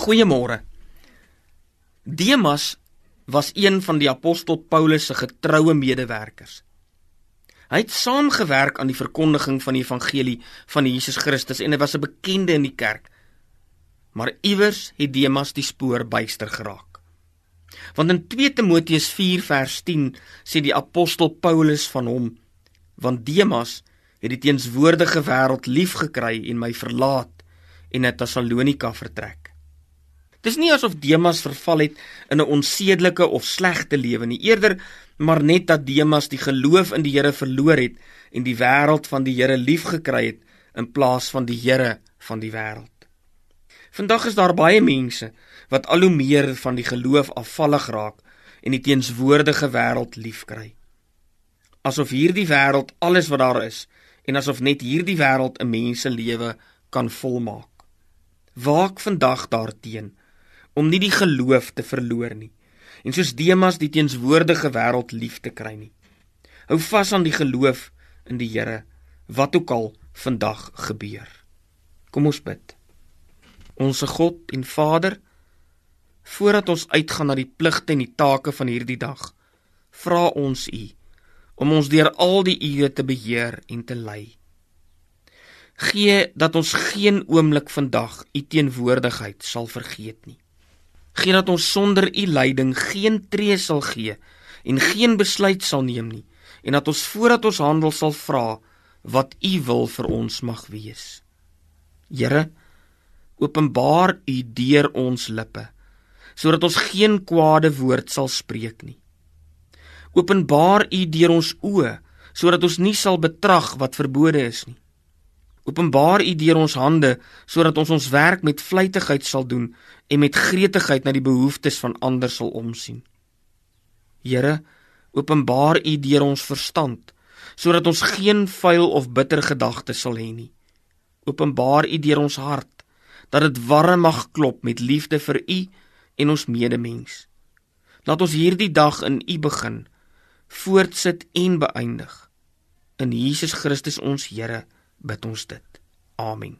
Goeiemôre. Demas was een van die apostel Paulus se getroue medewerkers. Hy het saamgewerk aan die verkondiging van die evangelie van Jesus Christus en hy was 'n bekende in die kerk. Maar iewers het Demas die spoor byster geraak. Want in 2 Timoteus 4 vers 10 sê die apostel Paulus van hom: "Want Demas het die teenswoordige wêreld liefgekry en my verlaat en na Tessalonika vertrek." Dis nie asof Demas verval het in 'n onsedelike of slegte lewe nie, eerder maar net dat Demas die geloof in die Here verloor het en die wêreld van die Here liefgekry het in plaas van die Here van die wêreld. Vandag is daar baie mense wat al hoe meer van die geloof afvallig raak en die teenswoordige wêreld liefkry. Asof hierdie wêreld alles wat daar is en asof net hierdie wêreld 'n mens se lewe kan volmaak. Waak vandag daarteenoor om nie die geloof te verloor nie en soos Demas die teenswoordige wêreld lief te kry nie. Hou vas aan die geloof in die Here wat ook al vandag gebeur. Kom ons bid. Onse God en Vader, voordat ons uitgaan na die pligte en die take van hierdie dag, vra ons U om ons deur al die ure te beheer en te lei. Gee dat ons geen oomblik vandag U teenwoordigheid sal vergeet nie. Geen dat ons sonder u leiding geen tree sal gee en geen besluit sal neem nie en dat ons voordat ons handel sal vra wat u wil vir ons mag wees. Here, openbaar u deur ons lippe sodat ons geen kwade woord sal spreek nie. Openbaar u deur ons oë sodat ons nie sal betrag wat verbode is nie. Openbaar U deur ons hande sodat ons ons werk met vlytigheid sal doen en met gretigheid na die behoeftes van ander sal omsien. Here, openbaar U deur ons verstand sodat ons geen vuil of bitter gedagtes sal hê nie. Openbaar U deur ons hart dat dit warm mag klop met liefde vir U en ons medemens. Laat ons hierdie dag in U begin, voortsit en beëindig. In Jesus Christus ons Here bid ons dit. Amen.